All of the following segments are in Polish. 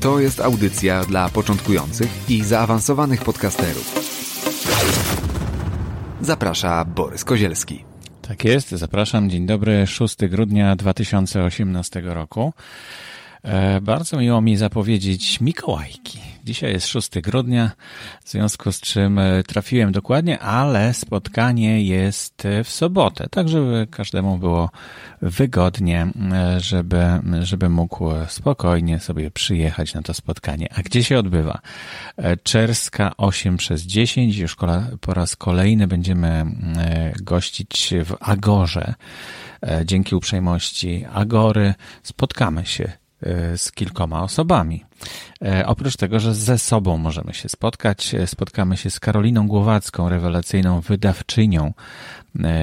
To jest audycja dla początkujących i zaawansowanych podcasterów. Zaprasza Borys Kozielski. Tak jest, zapraszam. Dzień dobry, 6 grudnia 2018 roku. E, bardzo miło mi zapowiedzieć Mikołajki. Dzisiaj jest 6 grudnia, w związku z czym e, trafiłem dokładnie, ale spotkanie jest w sobotę, tak żeby każdemu było wygodnie, e, żeby, żeby mógł spokojnie sobie przyjechać na to spotkanie. A gdzie się odbywa? Czerska 8 przez 10. Już po raz kolejny będziemy gościć w Agorze. Dzięki uprzejmości Agory spotkamy się E, z kilkoma osobami. E, oprócz tego, że ze sobą możemy się spotkać, e, spotkamy się z Karoliną Głowacką, rewelacyjną wydawczynią.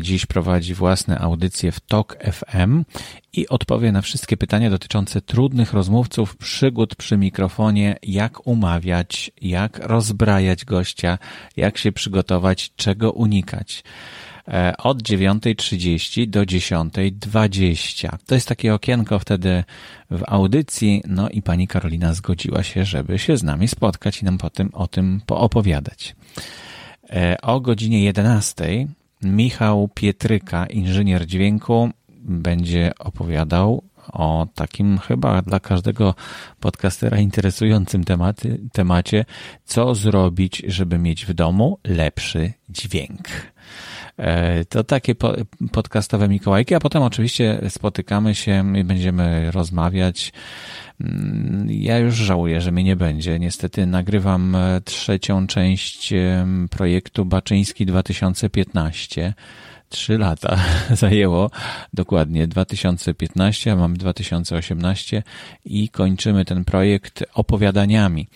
Dziś prowadzi własne audycje w TOK FM i odpowie na wszystkie pytania dotyczące trudnych rozmówców, przygód przy mikrofonie, jak umawiać, jak rozbrajać gościa, jak się przygotować, czego unikać. E, od 9.30 do 10.20. To jest takie okienko wtedy w audycji, no i pani Karolina zgodziła się, żeby się z nami spotkać i nam potem o tym poopowiadać. E, o godzinie 11 Michał Pietryka, inżynier dźwięku, będzie opowiadał o takim chyba dla każdego podcastera interesującym tematy, temacie, co zrobić, żeby mieć w domu lepszy dźwięk. E, to takie podcastowe Mikołajki, a potem oczywiście spotykamy się i będziemy rozmawiać. Mm, ja już żałuję, że mnie nie będzie. Niestety nagrywam e, trzecią część projektu Baczyński 2015 trzy lata zajęło, dokładnie 2015, a mamy 2018 i kończymy ten projekt opowiadaniami.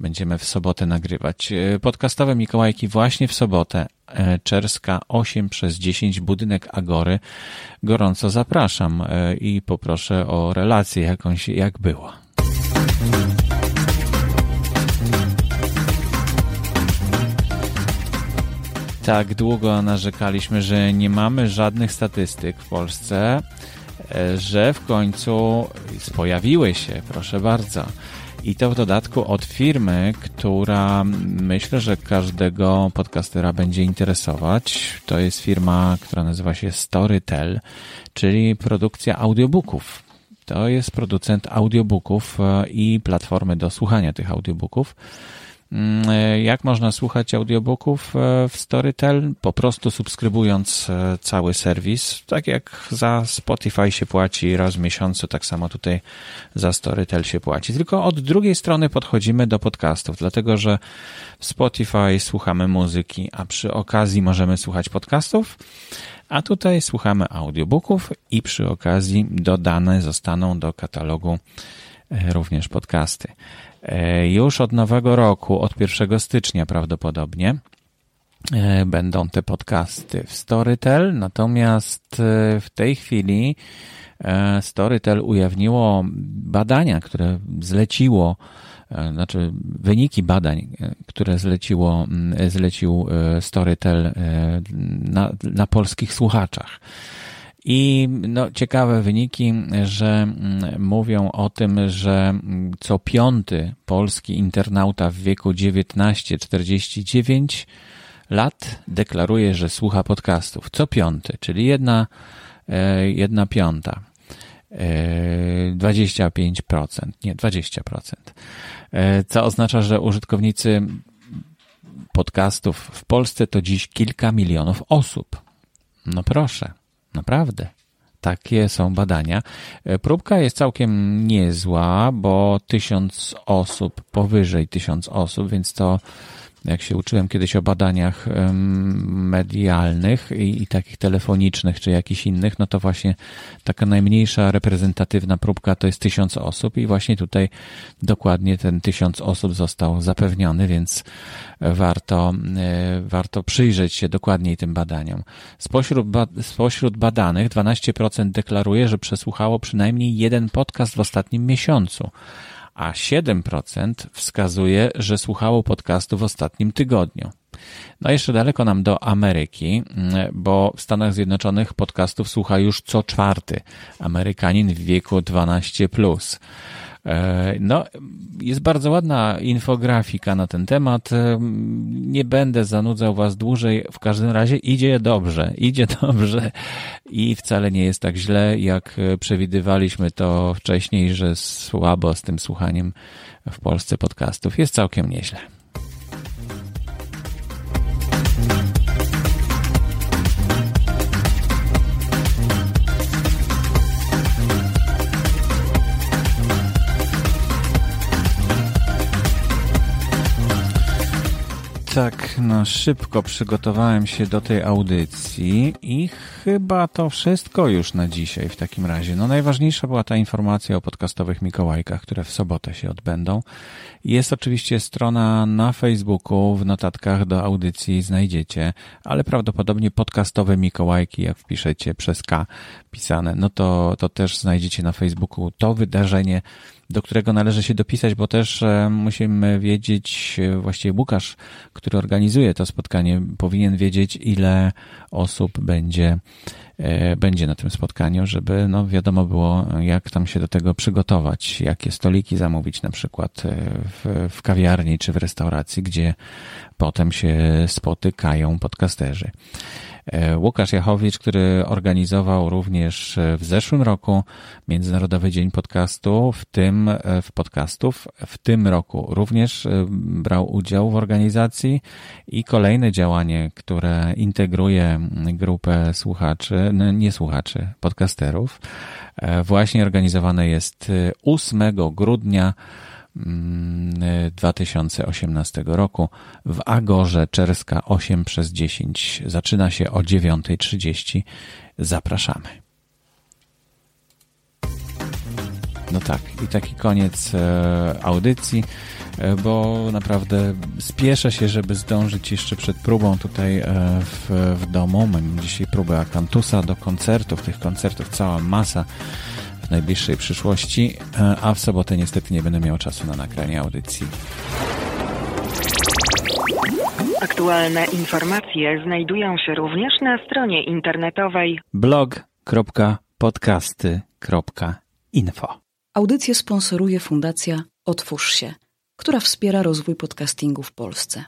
Będziemy w sobotę nagrywać. Podcastowe Mikołajki właśnie w sobotę. E, Czerska 8 przez 10 budynek Agory. Gorąco zapraszam e, i poproszę o relację jakąś, jak było. Tak długo narzekaliśmy, że nie mamy żadnych statystyk w Polsce, że w końcu pojawiły się, proszę bardzo. I to w dodatku od firmy, która myślę, że każdego podcastera będzie interesować. To jest firma, która nazywa się Storytel, czyli produkcja audiobooków. To jest producent audiobooków e, i platformy do słuchania tych audiobooków. Mm, e, jak można słuchać audiobooków e, w Storytel? Po prostu subskrybując e, cały serwis. Tak jak za Spotify się płaci raz w miesiącu, tak samo tutaj za Storytel się płaci. Tylko od drugiej strony podchodzimy do podcastów, dlatego że w Spotify słuchamy muzyki, a przy okazji możemy słuchać podcastów. A tutaj słuchamy audiobooków i przy okazji dodane zostaną do katalogu również podcasty. E, już od nowego roku, od 1 stycznia prawdopodobnie, e, będą te podcasty w Storytel, natomiast e, w tej chwili Storytel ujawniło badania, które zleciło, znaczy wyniki badań, które zleciło, zlecił Storytel na, na polskich słuchaczach. I no, ciekawe wyniki, że mm, mówią o tym, że co piąty polski internauta w wieku 19-49 lat deklaruje, że słucha podcastów. Co piąty, czyli jedna, e, jedna piąta. 25%, e, nie 20%. E, co oznacza, że użytkownicy podcastów w Polsce to dziś kilka milionów osób. No proszę. Naprawdę. Takie są badania. E, próbka jest całkiem niezła, bo tysiąc osób, powyżej tysiąc osób, więc to jak się uczyłem kiedyś o badaniach medialnych i, i takich telefonicznych czy jakichś innych, no to właśnie taka najmniejsza reprezentatywna próbka to jest tysiąc osób i właśnie tutaj dokładnie ten tysiąc osób został zapewniony, więc warto, e, warto przyjrzeć się dokładniej tym badaniom. Spośród, spośród badanych 12% deklaruje, że przesłuchało przynajmniej jeden podcast w ostatnim miesiącu a 7% wskazuje, że słuchało podcastu w ostatnim tygodniu. No jeszcze daleko nam do Ameryki, bo w Stanach Zjednoczonych podcastów słucha już co czwarty Amerykanin w wieku 12. Plus. E, no, jest bardzo ładna infografika na ten temat. E, nie będę zanudzał Was dłużej. W każdym razie idzie dobrze, idzie dobrze i wcale nie jest tak źle, jak przewidywaliśmy to wcześniej, że słabo z tym słuchaniem w Polsce podcastów. Jest całkiem nieźle. Tak na szybko przygotowałem się do tej audycji i chyba to wszystko już na dzisiaj w takim razie. No najważniejsza była ta informacja o podcastowych Mikołajkach, które w sobotę się odbędą. Jest oczywiście strona na Facebooku, w notatkach do audycji znajdziecie, ale prawdopodobnie podcastowe Mikołajki, jak wpiszecie przez K pisane, no to, to też znajdziecie na Facebooku to wydarzenie do którego należy się dopisać, bo też e, musimy wiedzieć, e, właściwie Łukasz, który organizuje to spotkanie, powinien wiedzieć, ile osób będzie, e, będzie na tym spotkaniu, żeby no, wiadomo było, jak tam się do tego przygotować, jakie stoliki zamówić na przykład w, w kawiarni czy w restauracji, gdzie potem się spotykają podcasterzy. E, Łukasz Jachowicz, który organizował również e, w zeszłym roku Międzynarodowy Dzień Podcastu, w tym e, w podcastów. W tym roku również brał udział w organizacji i kolejne działanie, które integruje grupę słuchaczy, nie słuchaczy, podcasterów, właśnie organizowane jest 8 grudnia 2018 mm, roku w Agorze Czerska 8 przez 10. Zaczyna się o 9.30. Zapraszamy. No tak, i taki koniec e, audycji, e, bo naprawdę spieszę się, żeby zdążyć jeszcze przed próbą tutaj e, w, w domu. Mam dzisiaj próbę Akantusa do koncertów, tych koncertów cała masa najbliższej przyszłości, e, a w sobotę niestety nie będę miał czasu na nagranie audycji. Aktualne informacje znajdują się również na stronie internetowej blog.podcasty.info. Audycję sponsoruje Fundacja Otwórz się, która wspiera rozwój podcastingu w Polsce.